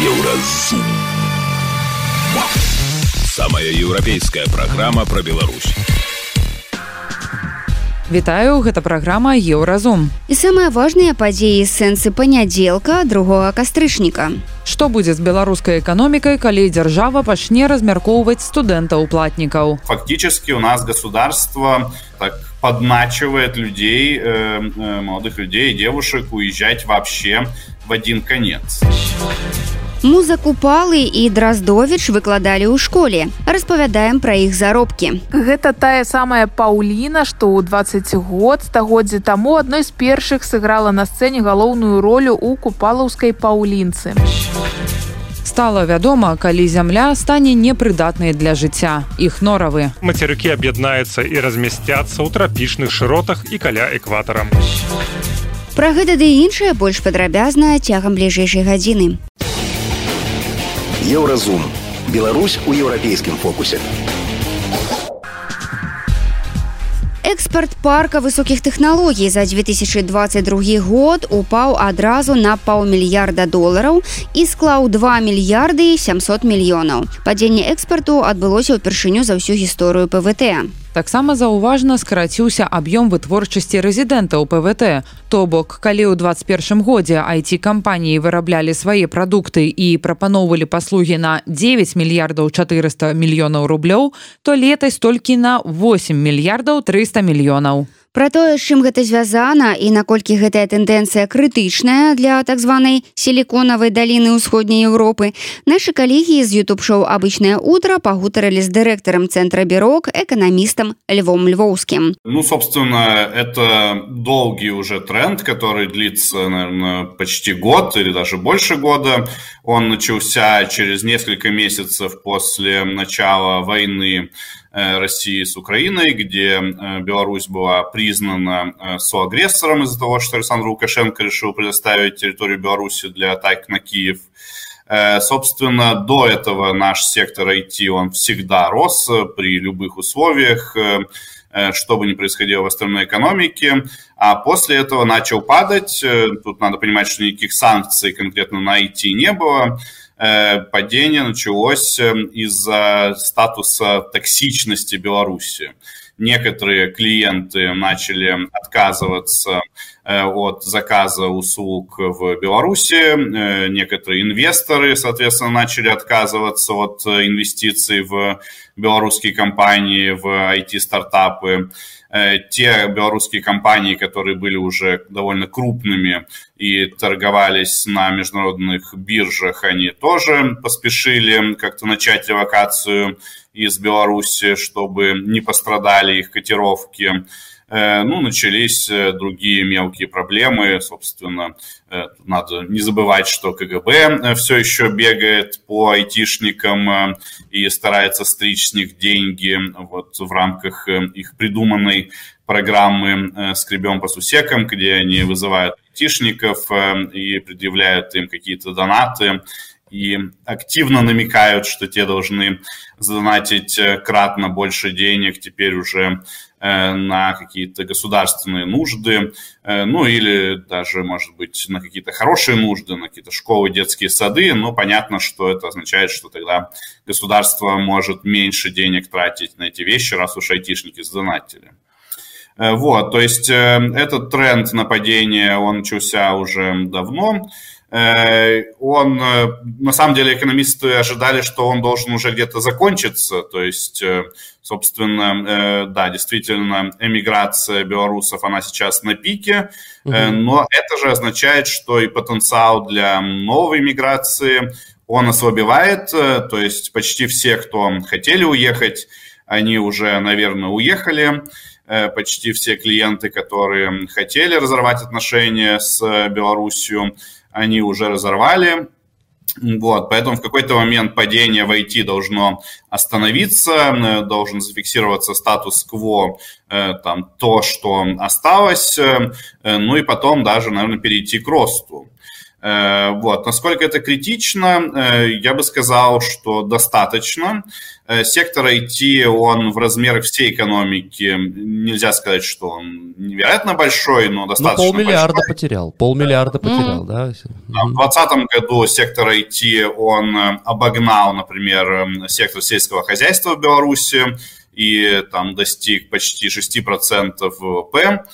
Еўразум. Самая еўрапейская праграма пра Беларусь. Вітаю, гэта праграма Еўразум. І самыя важныя падзеі сэнсы панядзелка другога кастрычніка. Што будзе з беларускай эканомікай, калі дзяржава пачне размяркоўваць студэнтаў платнікаў. Фактически у нас государство так подначивает людей, э, э, молодых людей, девушек уезжать вообще в один конец. Музыку палы і драздовіч выкладалі ў школе. Распавядаем пра іх заробкі. Гэта тая самая Паўліна, што ў 20 год стагоддзя таму адной з першых сыграла на сцэне галоўную ролю ў купалаўскай паўлінцы. Стала вядома, калі зямля стане непрыдатнай для жыцця. Іх норавы. Мацерыкі аб'яднаюцца і размясцяцца ў трапічных шыротах і каля экватара. Пра гэта ды іншае больш падрабязна цягам бліжэйшай гадзіны. Еўразум. Беларусь у еўрапейскім фокусе. Экспарт парка высокіх тэхналогій за 2022 год упаў адразу на паўмільярда долараў і склаў 2 мільярды 700 мільёнаў. Падзенне экспарту адбылося ўпершыню за ўсю гісторыю ПВТ. Таксама заўважна скараціўся аб'ём вытворчасці рэзідэнтаў ПВТ. То бок, калі ў 21 годзе IT-кампаніі выраблялі свае прадукты і прапаноўвалі паслугі на 9 мільярдаў 400 мільёнаў рублёў, то летась толькі на 8 мільярдаў 300 мільёнаў. Пра тое, з чым гэта звязана і наколькі гэтая тэндэнцыя крытычная для так званай сіліконавай даліны ўсходняй Еўропы, нашы калегі з YouTube-шоу «Обычное утро» пагутарылі з дырэктарам цэнтра бюрок эканамістам Львом Львоўскім. Ну, собственно, это долгий уже тренд, который длится, наверное, почти год или даже больше года. Он начался через несколько месяцев после начала войны Э, России с Украиной, где э, Беларусь была признана э, соагрессором из-за того, что Александр Лукашенко решил предоставить территорию Беларуси для атак на Киев. Собственно, до этого наш сектор IT, он всегда рос при любых условиях, что бы ни происходило в остальной экономике, а после этого начал падать. Тут надо понимать, что никаких санкций конкретно на IT не было. Э, падение началось из-за статуса токсичности Беларуси. Некоторые клиенты начали отказываться э, от заказа услуг в Беларуси, э, некоторые инвесторы, соответственно, начали отказываться от инвестиций в белорусские компании, в IT-стартапы. Э, те белорусские компании, которые были уже довольно крупными и торговались на международных биржах, они тоже поспешили как-то начать эвакацию из Беларуси, чтобы не пострадали их котировки. Э, ну, начались э, другие мелкие проблемы, собственно, э, надо не забывать, что КГБ все еще бегает по айтишникам и старается стричь с них деньги вот в рамках их придуманной программы «Скребем по сусекам», где они вызывают айтишников и предъявляют им какие-то донаты, и активно намекают, что те должны задонатить кратно больше денег. Теперь уже на какие-то государственные нужды, э, ну или даже, может быть, на какие-то хорошие нужды, на какие-то школы, детские сады, но понятно, что это означает, что тогда государство может меньше денег тратить на эти вещи, раз уж айтишники сдонатили. Э, вот, то есть этот тренд нападения, он начался уже давно, он, на самом деле, экономисты ожидали, что он должен уже где-то закончиться, то есть Собственно, э, да, действительно, эмиграция белорусов, она сейчас на пике, угу. но это же означает, что и потенциал для новой миграции, он ослабевает, э, то есть почти все, кто хотели уехать, они уже, наверное, уехали, почти все клиенты, которые хотели разорвать отношения с Беларусью, они уже разорвали, вот, поэтому в какой-то момент падение в IT должно остановиться, э, должен зафиксироваться статус-кво, э, там, то, что осталось, э, ну и потом даже, наверное, перейти к росту. Вот. Насколько это критично, я бы сказал, что достаточно. Э, сектор IT, он в размерах всей экономики, нельзя сказать, что он невероятно большой, но ну, достаточно ну, полмиллиарда большой. потерял, полмиллиарда потерял, mm. да? В 2020 году сектор IT, он обогнал, например, сектор сельского хозяйства в Беларуси и там достиг почти 6% ВВП.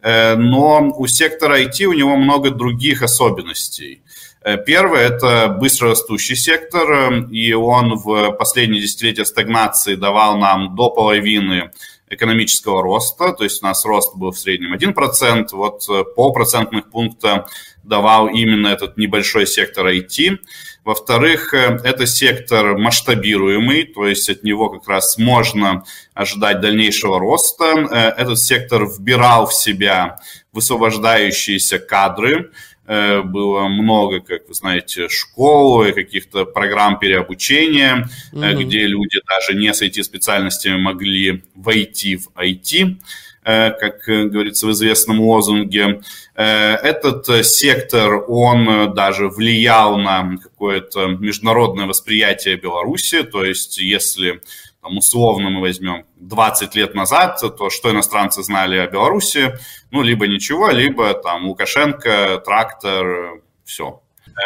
Э, но у сектора IT у него много других особенностей. Э, первое – это быстрорастущий сектор, э, и он в последние десятилетия стагнации давал нам до половины экономического роста, то есть у нас рост был в среднем 1%, вот полпроцентных пункта давал именно этот небольшой сектор IT. Во-вторых, э, это сектор масштабируемый, то есть от него как раз можно ожидать дальнейшего роста. Э, этот сектор вбирал в себя высвобождающиеся кадры, э, было много, как вы знаете, школ и каких-то программ переобучения, mm-hmm. где люди даже не с IT-специальностями могли войти в IT. Э, как э, говорится в известном лозунге. Э, этот сектор, он даже влиял на какое-то международное восприятие Беларуси, то есть если там, условно мы возьмем 20 лет назад, то что иностранцы знали о Беларуси? Ну, либо ничего, либо там Лукашенко, трактор, все.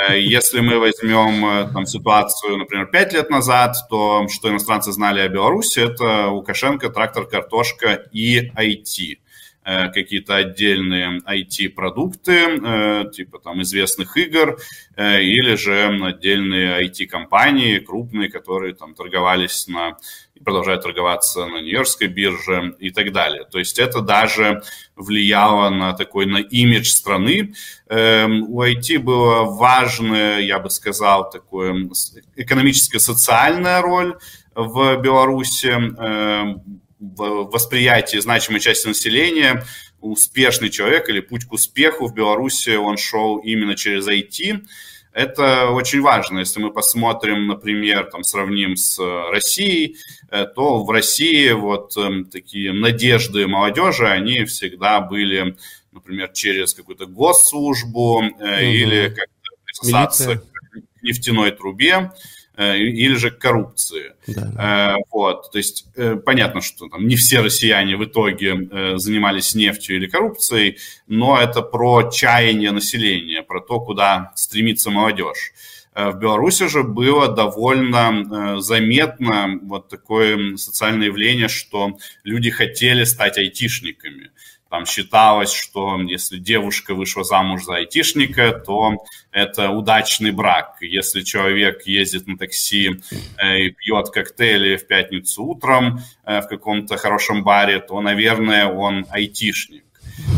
Э, если мы возьмем э, там, ситуацию, например, 5 лет назад, то что иностранцы знали о Беларуси, это Лукашенко, трактор, картошка и IT э, какие-то отдельные IT-продукты, типа там известных игр, или же отдельные IT-компании крупные, которые там торговались на продолжают торговаться на Нью-Йоркской бирже и так далее. То есть это даже влияло на такой, на имидж страны. Эм, у IT было важная, я бы сказал, такое экономическая социальная роль в Беларуси, эм, в восприятии значимой части населения, успешный человек или путь к успеху в Беларуси, он шел именно через IT. Это очень важно. Если мы посмотрим, например, там, сравним с э, Россией, э, то в России вот эм, такие надежды молодежи, они всегда были, например, через какую-то госслужбу угу. или как-то присосаться к нефтяной трубе. Э, или же к коррупции. Да. Э, вот, то есть э, понятно, что там не все россияне в итоге занимались нефтью или коррупцией, но это про чаяние населения, про то, куда стремится молодежь. В Беларуси же было довольно заметно вот такое социальное явление, что люди хотели стать айтишниками. Там считалось, что если девушка вышла замуж за айтишника, то это удачный брак. Если человек ездит на такси э, и пьет коктейли в пятницу утром э, в каком-то хорошем баре, то, наверное, он айтишник.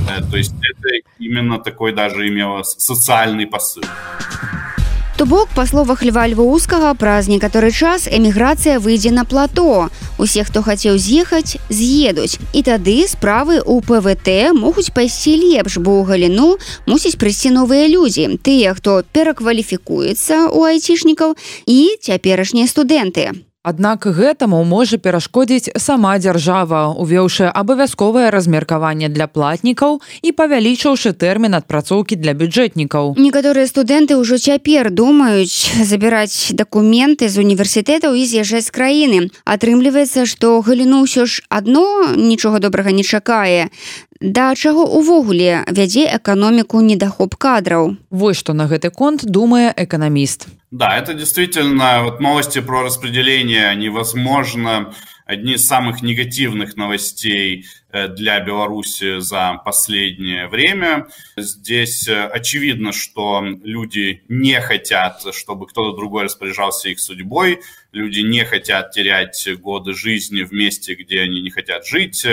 Э, то есть это именно такой даже имело социальный посыл. То бок па словах льва львоўскага праз некаторы час эміграцыя выйдзе на плато усе хто хацеў з'ехаць з'едуць і тады справы у пвт могуць пайсці лепш бо ў галіну мусіць прыйсці новыя людзі тыя хто перакваліфікуецца у айцішнікаў і цяперашнія студэнты Аднак гэтаму можа перашкодзіць сама дзяржава, увеўшы абавязковае размеркаванне для платнікаў і павялічыўшы тэрмін адпрацоўкі для бюджэтнікаў. Некаторыя студэнты ўжо цяпер думаюць забіраць дакументы з універсітэтаў і з'язджаць з краіны. Атрымліваецца, што галіну ўсё ж адно нічога добрага не чакае. Да чаго увогуле вядзе эканоміку недахоп кадраў. Вось што на гэты конт думае эканаміст. Да, это действительно вот новости про распределение, они, возможно, одни из самых негативных новостей Э, для Беларуси за последнее время. Здесь э, очевидно, что люди не хотят, чтобы кто-то другой распоряжался их судьбой. Люди не хотят терять годы жизни в месте, где они не хотят жить.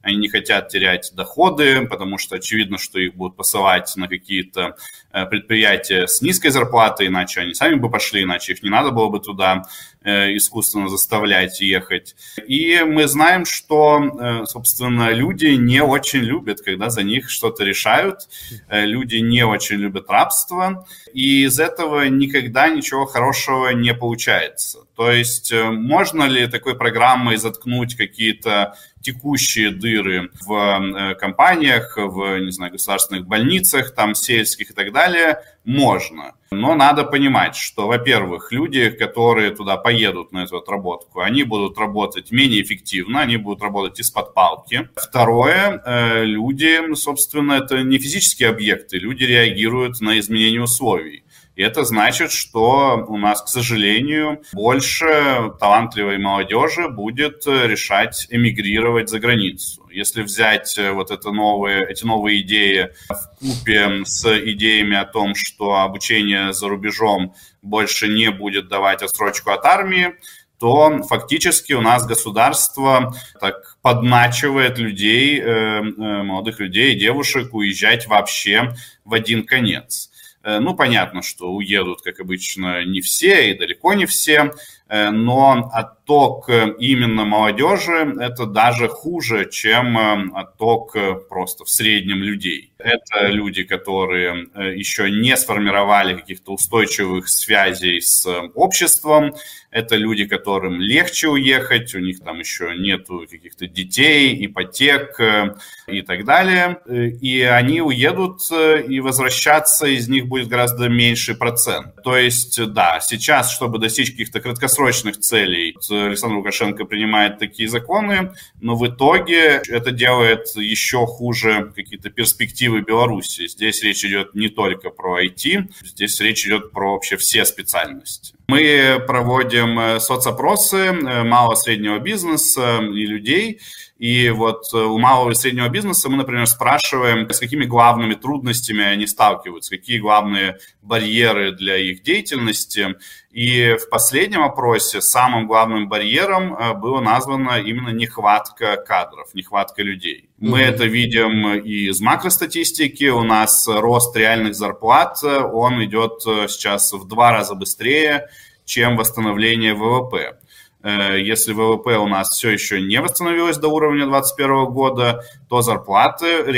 Они не хотят терять доходы, потому что очевидно, что их будут посылать на какие-то э, предприятия с низкой зарплатой, иначе они сами бы пошли, иначе их не надо было бы туда искусственно заставлять ехать. И мы знаем, что, собственно, люди не очень любят, когда за них что-то решают, э, люди не очень любят рабство, и из этого никогда ничего хорошего не получается. То есть э, можно ли такой программой заткнуть какие-то текущие дыры в компаниях, в, не знаю, государственных больницах, там, сельских и так далее, можно. Но надо понимать, что, во-первых, люди, которые туда поедут на эту отработку, они будут работать менее эффективно, они будут работать из-под палки. Второе, люди, собственно, это не физические объекты, люди реагируют на изменение условий. И это значит, что у нас, к сожалению, больше талантливой молодежи будет э, решать эмигрировать за границу. Если взять э, вот это новые, эти новые идеи в купе с идеями о том, что обучение за рубежом больше не будет давать отсрочку от армии, то фактически у нас государство так подначивает людей, э, молодых людей, девушек уезжать вообще в один конец. Э, ну, понятно, что уедут, как обычно, не все и далеко не все, э, но отток э, именно молодежи – это даже хуже, чем отток просто в среднем людей. Это люди, которые еще не сформировали каких-то устойчивых связей с обществом, это люди, которым легче уехать, у них там еще нету каких-то детей, ипотек э, и так далее. Э, и они уедут, э, и возвращаться из них будет гораздо меньший процент. То есть, да, сейчас, чтобы достичь каких-то краткосрочных целей, Александр Лукашенко принимает такие законы, но в итоге это делает еще хуже какие-то перспективы Беларуси. Здесь речь идет не только про IT, здесь речь идет про вообще все специальности. Мы проводим э, соцопросы э, малого-среднего бизнеса и людей, и вот э, у малого и среднего бизнеса мы, например, спрашиваем, с какими главными трудностями они сталкиваются, какие главные барьеры для их деятельности. И в последнем опросе самым главным барьером э, было названо именно нехватка кадров, нехватка людей. Мы mm-hmm. это видим и из макростатистики. У нас рост реальных зарплат, э, он идет сейчас в два раза быстрее, чем восстановление ВВП. Э, если ВВП у нас все еще не восстановилось до уровня 2021 года, то зарплаты в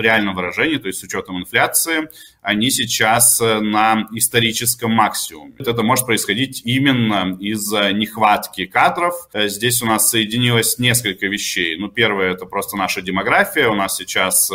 реальном выражении, то есть с учетом инфляции, они сейчас э, на историческом максимуме. Это может происходить именно из-за нехватки кадров. Э, здесь у нас соединилось несколько вещей. Ну, первое, это просто наша демография. У нас сейчас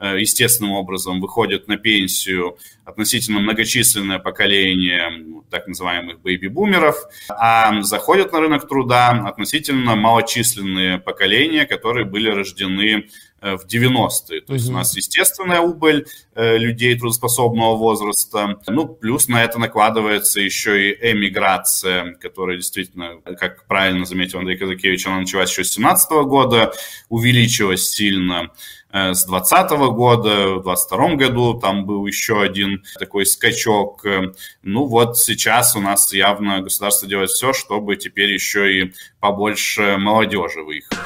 естественным образом выходит на пенсию относительно многочисленное поколение так называемых бэйби-бумеров, а заходят на рынок труда относительно малочисленные поколения, которые были рождены э, в 90-е. То есть у нас естественная убыль э, людей трудоспособного возраста. Ну, плюс на это накладывается еще и эмиграция, которая действительно, как правильно заметил Андрей Казакевич, она началась еще с 2017 года, увеличилась сильно Э, с 2020 года, в 2022 году там был еще один такой скачок. Э, ну вот сейчас у нас явно государство делает все, чтобы теперь еще и побольше молодежи выехало.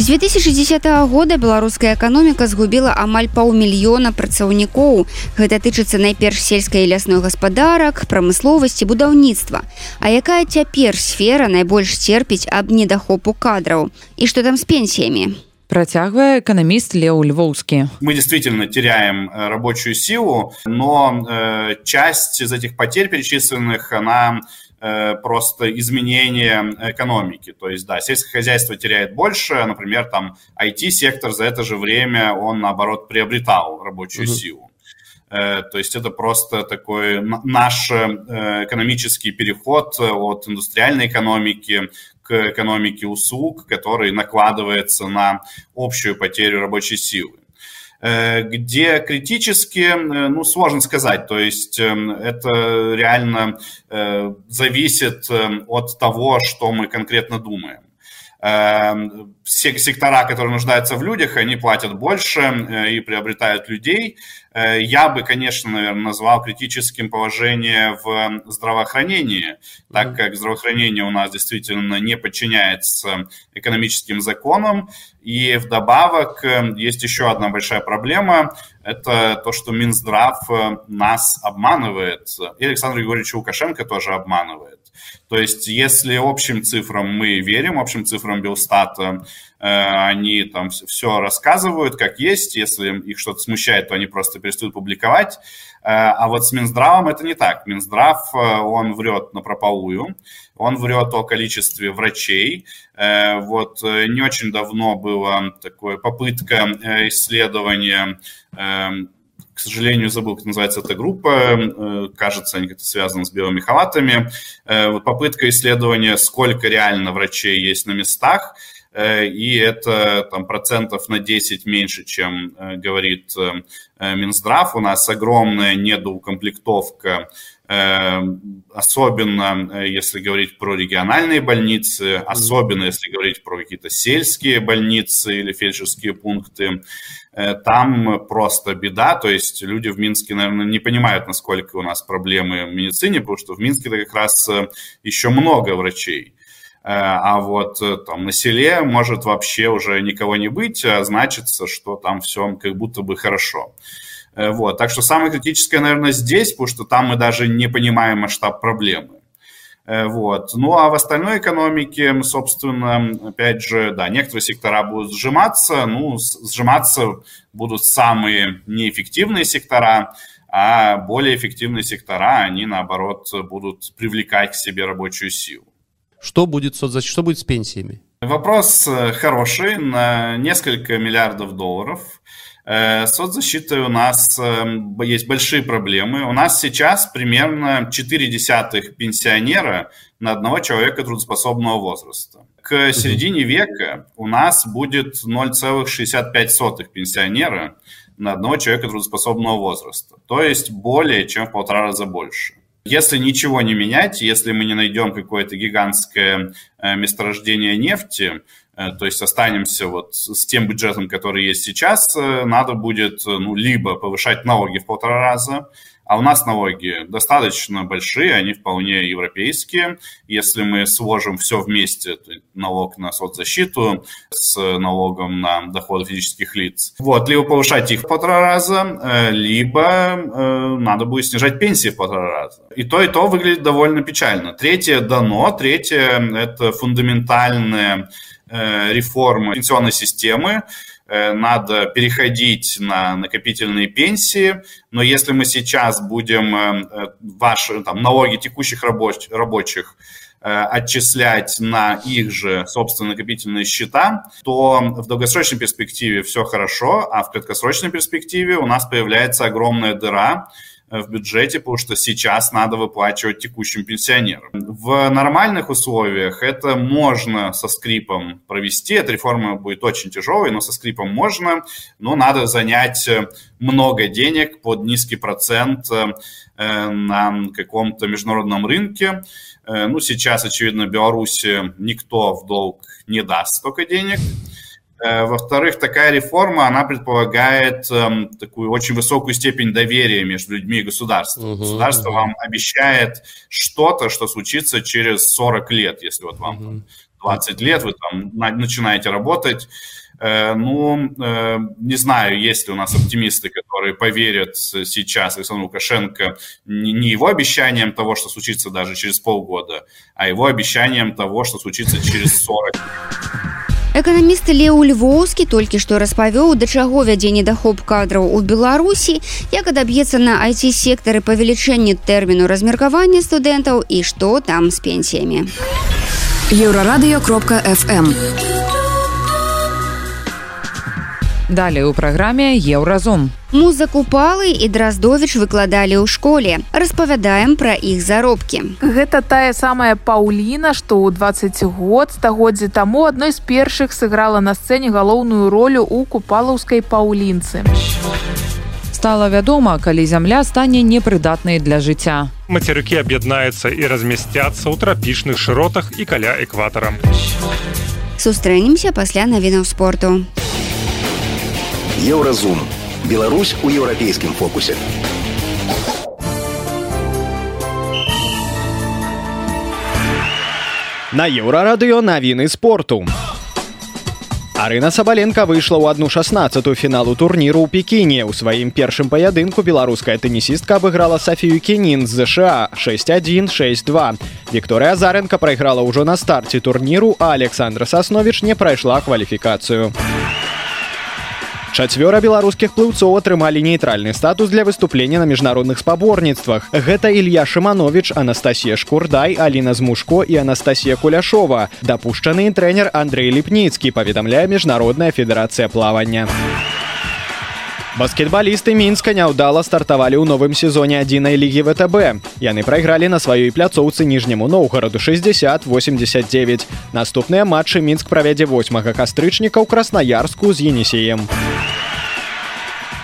З 2010 года беларуская эканоміка згубіла амаль паўмільёна працаўнікоў. Гэта тычыцца найперш сельскай лясной гаспадарак, прамысловасці будаўніцтва. А якая цяпер сфера найбольш церпіць аб недахопу кадраў і што там з пенсіямі? Протягивая экономист Лео Львовский. Мы действительно теряем э, рабочую силу, но э, часть из этих потерь перечисленных, она э, просто изменение экономики. То есть, да, сельское хозяйство теряет больше, например, там IT-сектор за это же время, он, наоборот, приобретал рабочую угу. силу. То есть это просто такой наш экономический переход от индустриальной экономики к экономике услуг, который накладывается на общую потерю рабочей силы. Э, где критически, э, ну, сложно сказать, то есть эм, это реально э, зависит от того, что мы конкретно думаем. Эм, все сектора, которые нуждаются в людях, они платят больше и приобретают людей. Э, я бы, конечно, наверное, назвал критическим положение в здравоохранении, так как здравоохранение у нас действительно не подчиняется экономическим законам. И вдобавок э, есть еще одна большая проблема. Это то, что Минздрав э, нас обманывает. И Александр Григорьевич Лукашенко тоже обманывает. То есть, если общим цифрам мы верим, общим цифрам Белстата, Э, они там все рассказывают, как есть, если их что-то смущает, то они просто перестают публиковать. Э, а вот с Минздравом это не так. Минздрав, э, он врет на прополую, он врет о количестве врачей. Вот не очень давно была такая попытка исследования к сожалению, забыл, как называется эта группа. Кажется, они как-то связаны с белыми халатами. Попытка исследования, сколько реально врачей есть на местах. Э, и это там, процентов на 10 меньше, чем э, говорит э, Минздрав. У нас огромная недоукомплектовка, особенно если говорить про региональные больницы, особенно если говорить про какие-то сельские больницы или фельдшерские пункты. Там просто беда, то есть люди в Минске, наверное, не понимают, насколько у нас проблемы в медицине, потому что в Минске как раз еще много врачей. Э, а вот э, там на селе может вообще уже никого не быть, а значится, что там все как будто бы хорошо. Э, вот. Так что самое критическое, наверное, здесь, потому что там мы даже не понимаем масштаб проблемы. Вот. Ну а в остальной экономике, собственно, опять же, да, некоторые сектора будут сжиматься, ну, сжиматься будут самые неэффективные сектора, а более эффективные сектора, они, наоборот, будут привлекать к себе рабочую силу. Что будет, соцзащитой, что будет с пенсиями? Вопрос э, хороший, на несколько миллиардов долларов. Э, с соцзащитой у нас э, есть большие проблемы. У нас сейчас примерно 4 десятых пенсионера на одного человека трудоспособного возраста. К середине века у нас будет 0,65 пенсионера на одного человека трудоспособного возраста. То есть более чем в полтора раза больше. Если ничего не менять, если мы не найдем какое-то гигантское э, месторождение нефти, э, то есть останемся вот с тем бюджетом, который есть сейчас, э, надо будет ну, либо повышать налоги в полтора раза, а у нас налоги достаточно большие, они вполне европейские. Если мы сложим все вместе, налог на соцзащиту с налогом на доходы физических лиц, вот, либо повышать их в полтора раза, э, либо э, надо будет снижать пенсии в полтора раза. И то, и то выглядит довольно печально. Третье дано, третье – это фундаментальная э, реформа пенсионной системы, Э, надо переходить на накопительные пенсии, но если мы сейчас будем э, ваши там, налоги текущих рабоч рабочих отчислять на их же собственные накопительные счета, то в долгосрочной перспективе все хорошо, а в краткосрочной перспективе у нас появляется огромная дыра, в бюджете, потому что сейчас надо выплачивать текущим пенсионерам. В нормальных условиях это можно со скрипом провести. Эта реформа будет очень тяжелой, но со скрипом можно. Но надо занять много денег под низкий процент э, на каком-то международном рынке. Э, ну, сейчас, очевидно, Беларуси никто в долг не даст столько денег. Э, во-вторых, такая реформа, она предполагает эм, такую очень высокую степень доверия между людьми и государством. Угу, Государство угу. вам обещает что-то, что случится через 40 лет, если вот вам угу. 20 лет, вы там начинаете работать. Э, ну, э, не знаю, есть ли у нас оптимисты, которые поверят сейчас Александру Лукашенко не его обещанием того, что случится даже через полгода, а его обещанием того, что случится через 40 лет. Эканаміст Леў Львоўскі толькі што распавёў, да чаго вядзе недахоп кадраў у Беларусі, як адаб'ецца на IT-сектары павелічэнні тэрміну размеркавання студэнтаў і што там з пенсіямі. Еўрарадыё кропка FM. Далее у праграме еўразум. Музыку палы і драздовіч выкладалі ў школе. Распавядаем пра іх заробкі. Гэта тая самая Паўліна, што ў 20 год стагоддзі таму адной з першых сыграла на сцэне галоўную ролю ў купалаўскай паўлінцы. Стала вядома, калі зямля стане непрыдатнай для жыцця. Мацерыкі аб'яднаюцца і размясцяцца ў трапічных шыротах і каля экватара. Сустрэнемся пасля навінаў спорту. Еўразум. Беларусь у еўрапейскім фокусе. На еўрарадыё навіны спорту. Арына Сабаленко выйшла ў одну шестнадцатую фіналу турніру ў пекіне у сваім першым паядынку беларуская тэнісістка абыграла Сафію кенін з ЗША 61 62 Вікторыя Заренко прайграла ўжо на старце турніру а Александра Сасновіч не прайшла кваліфікацыю Чацвёра беларускіх плыўцоў атрымалі нейтральны статус для выступлення на міжнародных спаборніцтвах. Гэта Ілья Шаманович, Анастасія Шкурдай, Аліна Змушко і Анастасія Куляшова. Дапушчаны трэнер Андрэй Ліпніцкі паведамляе міжнародная федэрацыя плавання. Баскетбалісты мінска няўдала стартавалі ў новым сезоне адзінай лігі ВТБ. Яны прайгралі на сваёй пляцоўцы ніжняму Ноўгараду 60-89. Наступныя матчы мінск правядзе 8 кастрычніка ў краснаярску з енісеем.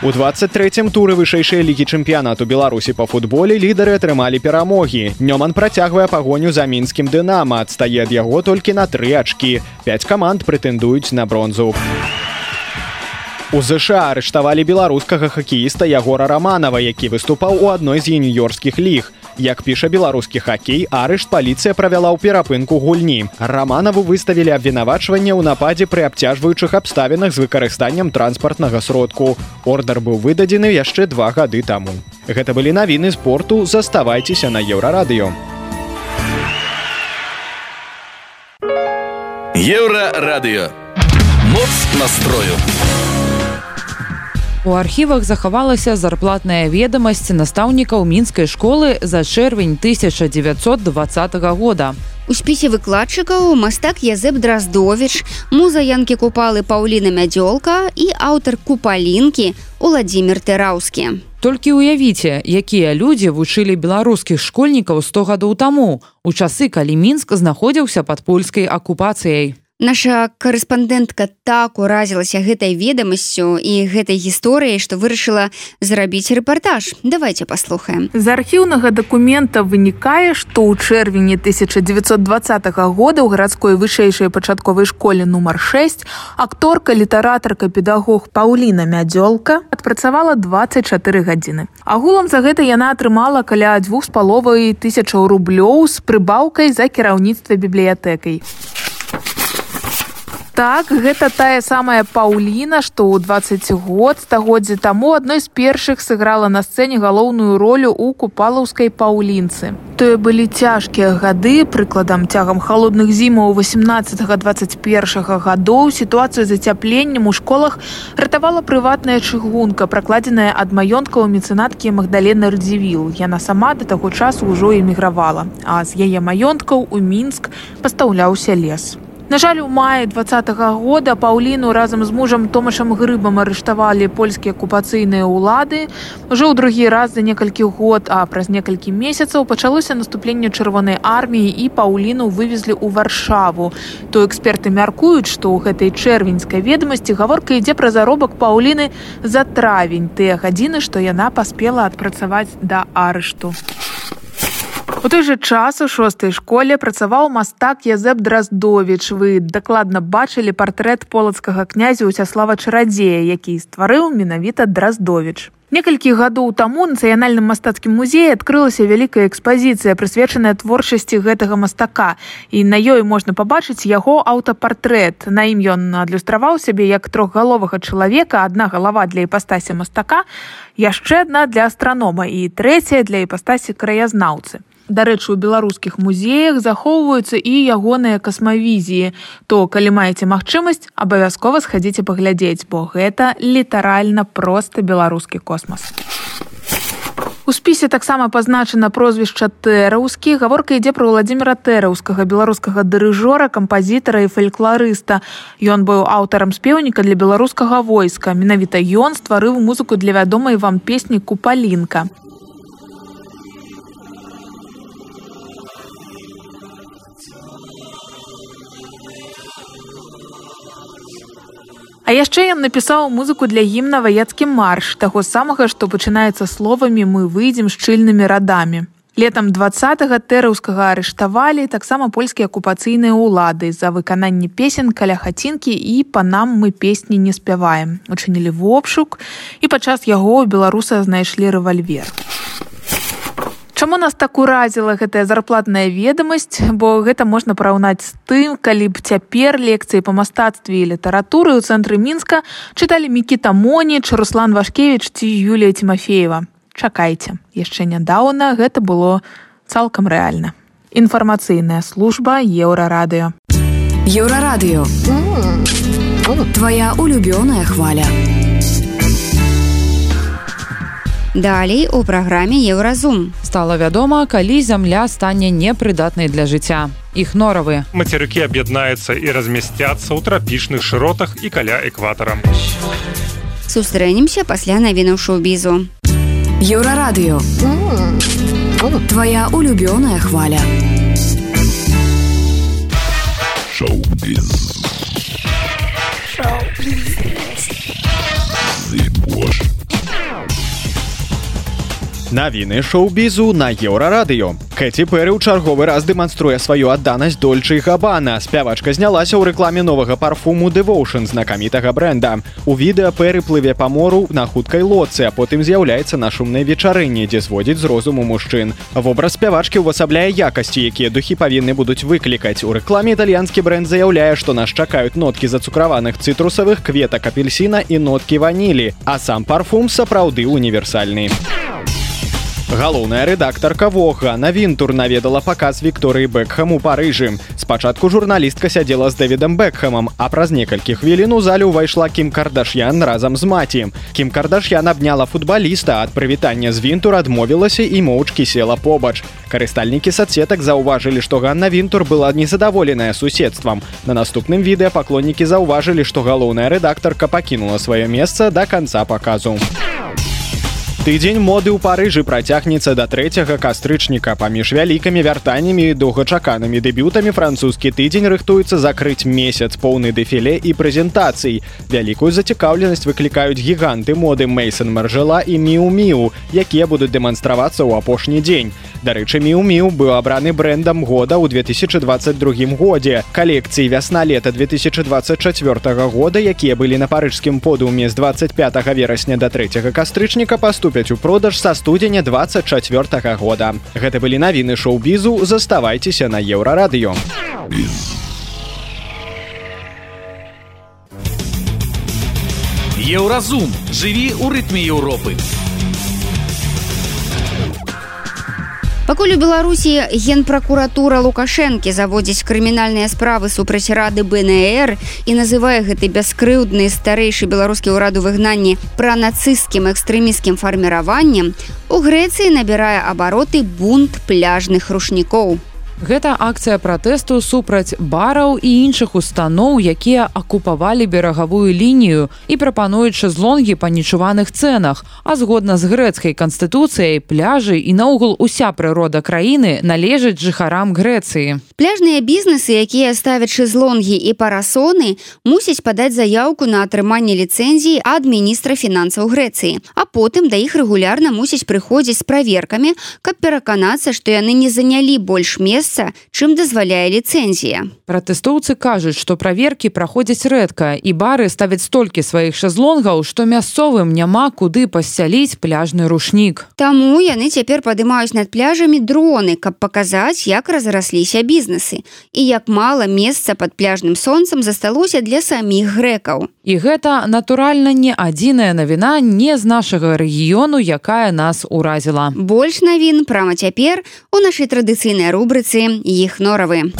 У 23 туры вышэйшай лігі чэмпіянату беларусі па футболе лідары атрымалі перамогі нёман працягвае пагоню за мінскім дынама адстае ад яго толькі на тры ачкі 5 каманд прэтэндуюць на бронзу У ЗША арыштавалі беларускага хакеіста ягора раманова які выступаў у адной з нью-йоркскіх ліг Як піша беларускі хакей, арышт паліцыя правяла ў перапынку гульні. Раманаву выставілі абвінавачванне ў нападзе пры абцяжваючых абставінах з выкарыстаннем транспартнага сродку. Ордар быў выдадзены яшчэ два гады таму. Гэта былі навіны спорту, заставайцеся на еўрарадыё. Еўрарадыё. Моц настрою. У архівах захавалася зарплатная ведамасць настаўнікаў мінскай школы за чэрвень 1920 года. У спісе выкладчыкаў мастак Язэп Драздовіч, муза янкі купалы Паўліна Мядзёлка і аўтар купалінкі Уладзімир Тэраўскі. Толькі ўявіце, якія людзі вучылі беларускіх школьнікаў 100 гадоў таму, у часы, калі мінск знаходзіўся пад польскай акупацыяй. Наша корэспандэнтка так уразілася гэтай ведамасцю і гэтай гісторыяй, што вырашыла зрабіць рэпартаж. давайте паслухаем. З архіўнага дакумента вынікае, што ў чэрвені 1920 года ў гарадской вышэйшай пачатковай школе нумар 6 акторка літаратарка педагог Паўліна мядзёлка адпрацавала 24 гадзіны. Агулам за гэта яна атрымала каля дзвюх з паловай тысячаў рублёў з прыбаўкай за кіраўніцтва бібліятэкай так гэта тая самая паўліна што ў 20 год стагоддзя таму адной з першых сыграла на сцэне галоўную ролю ў купалаўскай паўлінцы тое былі цяжкія гады прыкладам цягам холодных зімаў 18 21 гадоў сітуацыю зацяпленнем у школах ратавала прыватная чыгунка пракладзеная ад маёнткаў мецэнаткі магдалены радзівіл яна сама да таго часу ўжо эмігравала а з яе маёнткаў у мінск пастаўляўся лес На жаль, у маі два -го года паўліну разам з мужам томашам грыбам арыштавалі польскія акупацыйныя ўлады. Ужо ў другі раз за некалькі год, а праз некалькі месяцаў пачалося наступленне чырвонай арміі і паўліну вывезлі ў варшаву. То эксперты мяркуюць, што ў гэтай чэрвеньскай ведомасці гаворка ідзе пра заробак паўліны за травень тыя гадзіны, што яна паспела адпрацаваць да арышту. У той жа час у шостай школе працаваў мастак Язэп Драздовіч. Вы дакладна бачылі партрэт полацкага князя Усяслава Чарадзея, які стварыў менавіта Драздовіч. Некалькі гадоў таму нацыянальным мастацкім музеі адкрылася вялікая экспазіцыя, прысвечаная творчасці гэтага мастака. І на ёй можна пабачыць яго аўтапартрэт. На ім ён адлюстраваў сябе як трохгаловага чалавека, адна галава для іпастасі мастака, яшчэ адна для астранома і трэцяя для іпастасі краязнаўцы дарэчы у беларускіх музеях захоўваюцца і ягоныя касмавізіі. То калі маеце магчымасць абавязкова схадзіце паглядзець бо гэта літаральна проста беларускі космас. У спісе таксама пазначана прозвішча тэраўскі гаворка ідзе пра владимира тэраўскага беларускага дырыжора кампазітара і фальклорыста ён быў аўтарам спеўніка для беларускага войска. Менавіта ён стварыў музыку для вядомай вам песні купалінка А яшчэ ён напісаў музыку для гімна ваяцкі марш таго самага, што пачынаецца словамі мы выйдзем шчыльнымі радамі. Летам два тэраўскага арыштавалі таксама польскія акупацыйныя ўлады за выкананне песен каля хацінкі і па нам мы песні не спяваем. Учынілі вопшук і падчас яго беларуса знайшлі рэвальвер. Чаму нас так уразіла гэтая зарплатная ведамасць, бо гэта можна параўнаць з тым, калі б цяпер лекцыі па мастацтве і літаратуры ў цэнтры мінска чыталі Мікіта Моніч, Руслан Вашкевіч ці Юлія Тимофеева. Чакайце, яшчэ нядаўна гэта было цалкам рэальна. Інфармацыйная служба еўрарадыё. Еўрарадыё. Твая улюбёная хваля. Далей у праграме еўразум стала вядома калі зямля стане непрыдатнай для жыцця іх норавы мацерыкі аб'яднаюцца і размясцяцца ў трапічных шыротах і каля экватара сустрэнемся пасля навіну шоу-бізу еўрарадыё твоя улюбёная хваля шоу-біз Навіны шоу-бізу на еўрарадыё. Кэці Пэры ў чарговы раз дэманструе сваю адданасць дольчы габана. Спявачка знялася ў рэкламе новага парфуму Дэвоушн знакамітага бренда. У відэа Пэры плыве па мору на хуткай лодцы, а потым з'яўляецца на шумнай вечарыне, дзе зводзіць з розуму мужчын. Вобраз спявачкі ўвасабляе якасці, якія духі павінны будуць выклікаць. У рэкламе італьянскі бренд заяўляе, што нас чакаюць ноткі зацукраваных цытрусавых кветак апельсіна і ноткі ванілі, а сам парфум сапраўды універсальны. Галоўная рэдактарка вога на вінтур наведала паказ Вікторыі Бэкхам у парыжы. Спачатку журналістка сядзела з дэвідам Бэкхамам, а праз некалькі хвілін у зале ўвайшла Кім Кардашян разам з маці. Кім Кардашян абняла футбаліста, ад прывітання з вінтур адмовілася і моўчкі села побач. Карыстальнікі садсетак заўважылі, што Ганна Вінтур была незадаволеная суседствам. На наступным відэа паклоннікі заўважылі, што галоўная рэдактарка пакінула сваё месца да канца паказу. Тыдзень моды ў парыжы працягнецца да трэцяга кастрычніка паміж вялікімі вяртаннямі і доўгачаканымі дэбютамі французскі тыдзень рыхтуецца закрыць месяц поўны дэфіле і прэзентацый. Вялікую зацікаўленасць выклікаюць гіганты моды Мейсон маржела і міу-міу, якія будуць дэманстравацца ў апошні дзень. Дарэчы, міу-міу быў абраны брэндам года ў 2022 годзе. Калекцыі вясна-лета 2024 года, якія былі на парыжскім подуме з 25 верасня да трэцяга кастрычніка паступі паступяць у продаж са студзеня 24 года. Гэта былі навіны шоу-бізу, заставайцеся на еўрарадыё. Еўразум жыві ў рытме Еўропы. Пакуль у Беларусі генпракуратура Лукашэнкі заводзіць крымінальныя справы супраць рады БНР і называе гэты бяскрыўдны старэйшы беларускі ўраду выгнанні пра нацысцкім экстрэміскім фарміраваннем, у Грэцыі набірае абароты бунт пляжных рушнікоў. Гэта акцыя пратэсту супраць бараў і іншых устаноў, якія акупавалі берагавую лінію і прапануюць шезлонгі па нечуваных цэнах. А згодна з грэцкай канстытуцыяй пляжы і наогул уся прырода краіны належаць жыхарам Грэцыі. Пляжныя бізнесы, якія ставяць шезлонгі і парасоны, мусяць падаць заяўку на атрыманне ліцэнзіі ад міністра фінансаў Грэцыі. А потым да іх рэгулярна мусіць прыходзіць з праверкамі, каб пераканацца, што яны не занялі больш мест месца чым дазваляе ліцэнзія пратэстоўцы кажуць што праверкі праходзяць рэдка і бары ставяць столькі сваіх шазлонгаў што мясцовым няма куды пасцяліць пляжны рушнік Таму яны цяпер падымаюць над пляжамі дроны каб паказаць як разрасліся бізнесы і як мала месца под пляжным сонцам засталося для саміх грэкаў і гэта натуральна не адзіная навіна не з нашага рэгіёну якая нас уразіла больш навін прама цяпер у нашай традыцыйнай рубрыцы інфармацыі іх норавы.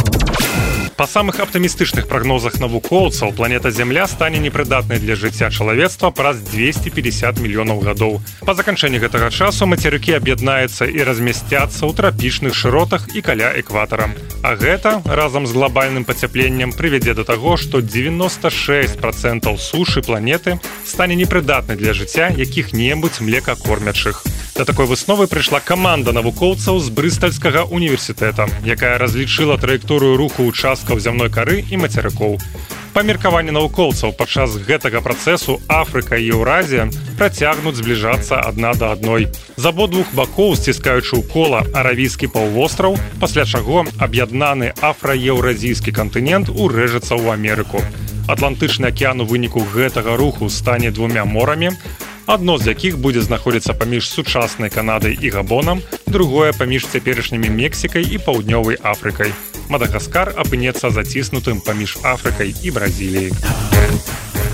Па самых аптымістычных прагнозах навукоўцаў планета Зямля стане непрыдатнай для жыцця чалавецтва праз 250 мільёнаў гадоў. Па заканчэнні гэтага часу мацерыкі аб'яднаюцца і размясцяцца ў трапічных шыротах і каля экватара. А гэта разам з глобальным пацяпленнем прывядзе да таго, што 96 процентаў сушы планеты стане непрыдатнай для жыцця якіх-небудзь млекакормячых. Да такой высновы прыйшла каманда навукоўцаў з брыстальскага універсітэта, якая разлічыла траекторыю руху участкаў зямной кары і мацерыкоў. Па меркаванні навукоўцаў падчас гэтага працэсу Афрыка і Еўразія працягнуць збліжацца адна да адной. З абодвух бакоў сціскаючы ў кола аравійскі паўвостраў, пасля чаго аб'яднаны афраеўразійскі кантынент урэжацца ў Амерыку. Атлантычны акеан у выніку гэтага руху стане двумя морамі, адно з якіх будзе знаходзіцца паміж сучаснай канадай і габонам другое паміж цяперашнімі мексікай і паўднёвай афрыкай мадагаскар апынецца заціснутым паміж афрыкай і бразіліяй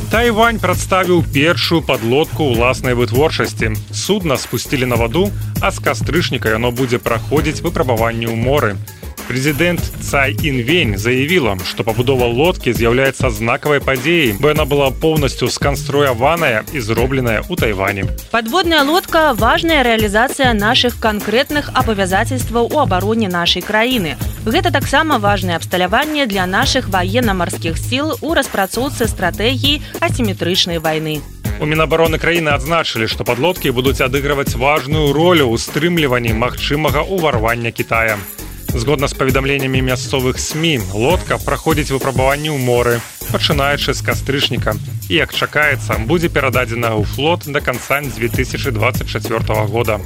Тайвань прадставіў першую подлодку ўласнай вытворчасці. Судна спусцілі на ваду, а з кастрычніка яно будзе праходзіць выпрабаванні ў моры. Президент Цай Инвень заявила, что побудова лодки з'яўляецца знакавай падзеяй, бо яна была полностью сконструяваная и зробленая у Тайване. Подводная лодка – важная реализация наших конкретных обязательстваў у обороне нашей краіны. Гэта таксама важное абсталяванне для наших военно-морских сил у распрацоўцы стратегии асимметричной войны. У Мінабароны краіны адзначылі, што падлодкі будуць адыгрываць важную ролю ў стрымліванні магчымага ўварвання Китая. Згодна з паведамленнямі мясцовых СМі, лодка праходзіць выпрабаванні ў моры, пачынаючы з кастрычніка. І як чакаецца, будзе перададзена ў флот да канца 2024 года.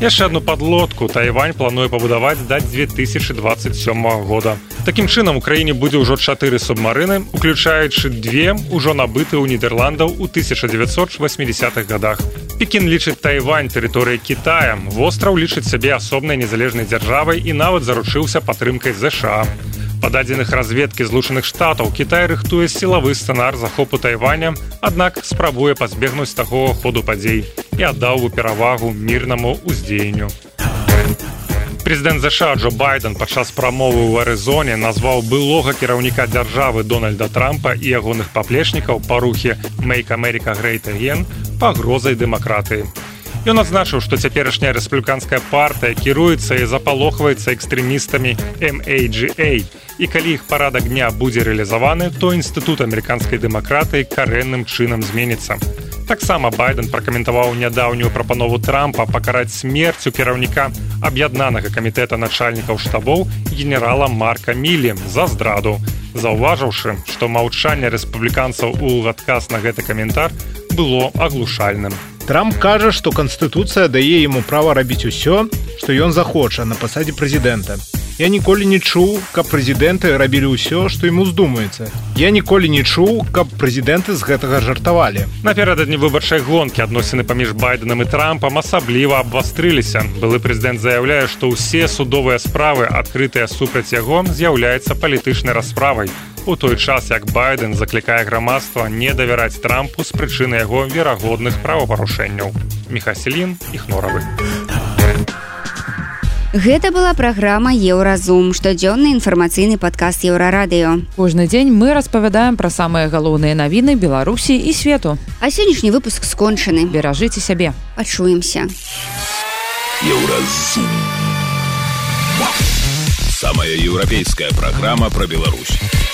Яшчэ одну подлодку Тайвань плануе пабудаваць да 2027 года. Такім чынам у краіне будзе ўжо чатыры субмарыны, уключаючы две ўжо набыты ў нідерландаў у 1980-х годах. Пекін лічыць Тайвань тэрыторыяй Китая. Востраў лічыць сябе асобнай незалежнай дзяржавай і нават заручыўся падтрымкай ЗША. Па дадзеных разведкі злучаных штатаў Кітай рыхтуе сілавы сцэнар захопу Тайваня, аднак спрабуе пазбегнуць такого ходу падзей І аддаў бы перавагу мірнаму ўздзеянню. Прэзідэнт ЗША Джо Байден падчас прамовы ў Арызоне назваў былога кіраўніка дзяржавы Дональда Трампа і ягоных паплечнікаў па рухе Make America Great Again пагрозай дэмакратыі. Ён адзначыў, што цяперашняя рэспубліканская партыя кіруецца і запалохваецца экстрэмістамі MAGA. І калі іх парадак дня будзе рэалізаваны, то інстытут амерыканскай дэмакратыі карэнным чынам зменіцца. Таксама байден пракаментаваў нядаўнюю прапанову трампа пакараць смерцю кіраўніка аб'яднанага камітэта начальнікаў штабоў генерала марка мілі за здраду заўважыўшы што маўчанне рэспубліканцаў у адказ на гэты каментар было аглушальным трамп кажа што канстытуцыя дае яму права рабіць усё што ён захоча на пасадзе прэзідэнта Я ніколі не чуў, каб прэзідэнты рабілі ўсё, што ім уздумаецца. Я ніколі не чуў, каб прэзідэнты з гэтага жартавалі. Наперададні выбарчай гонкі адносіны паміж байденам і трампам асабліва абвастрыліся. Былы прэзідэнт заяўляе, што ўсе судовыя справы, адкрытыя супраць яго, з'яўляецца палітычнай расправай. У той час як байден заклікае грамадства не давяраць трампу з прычыны яго верагодных правапарушэнняў. Мехаселін іх норавы. Гэта была праграма Еўразум, штодзённы інфармацыйны падкаст еўрарадыё. Кожны дзень мы распавядаем пра самыя галоўныя навіны Беларусі і свету. А сённяшні выпуск скончаны. Беражыце сябе. Пачуемся. Еўразум. Самая еўрапейская праграма пра Беларусь.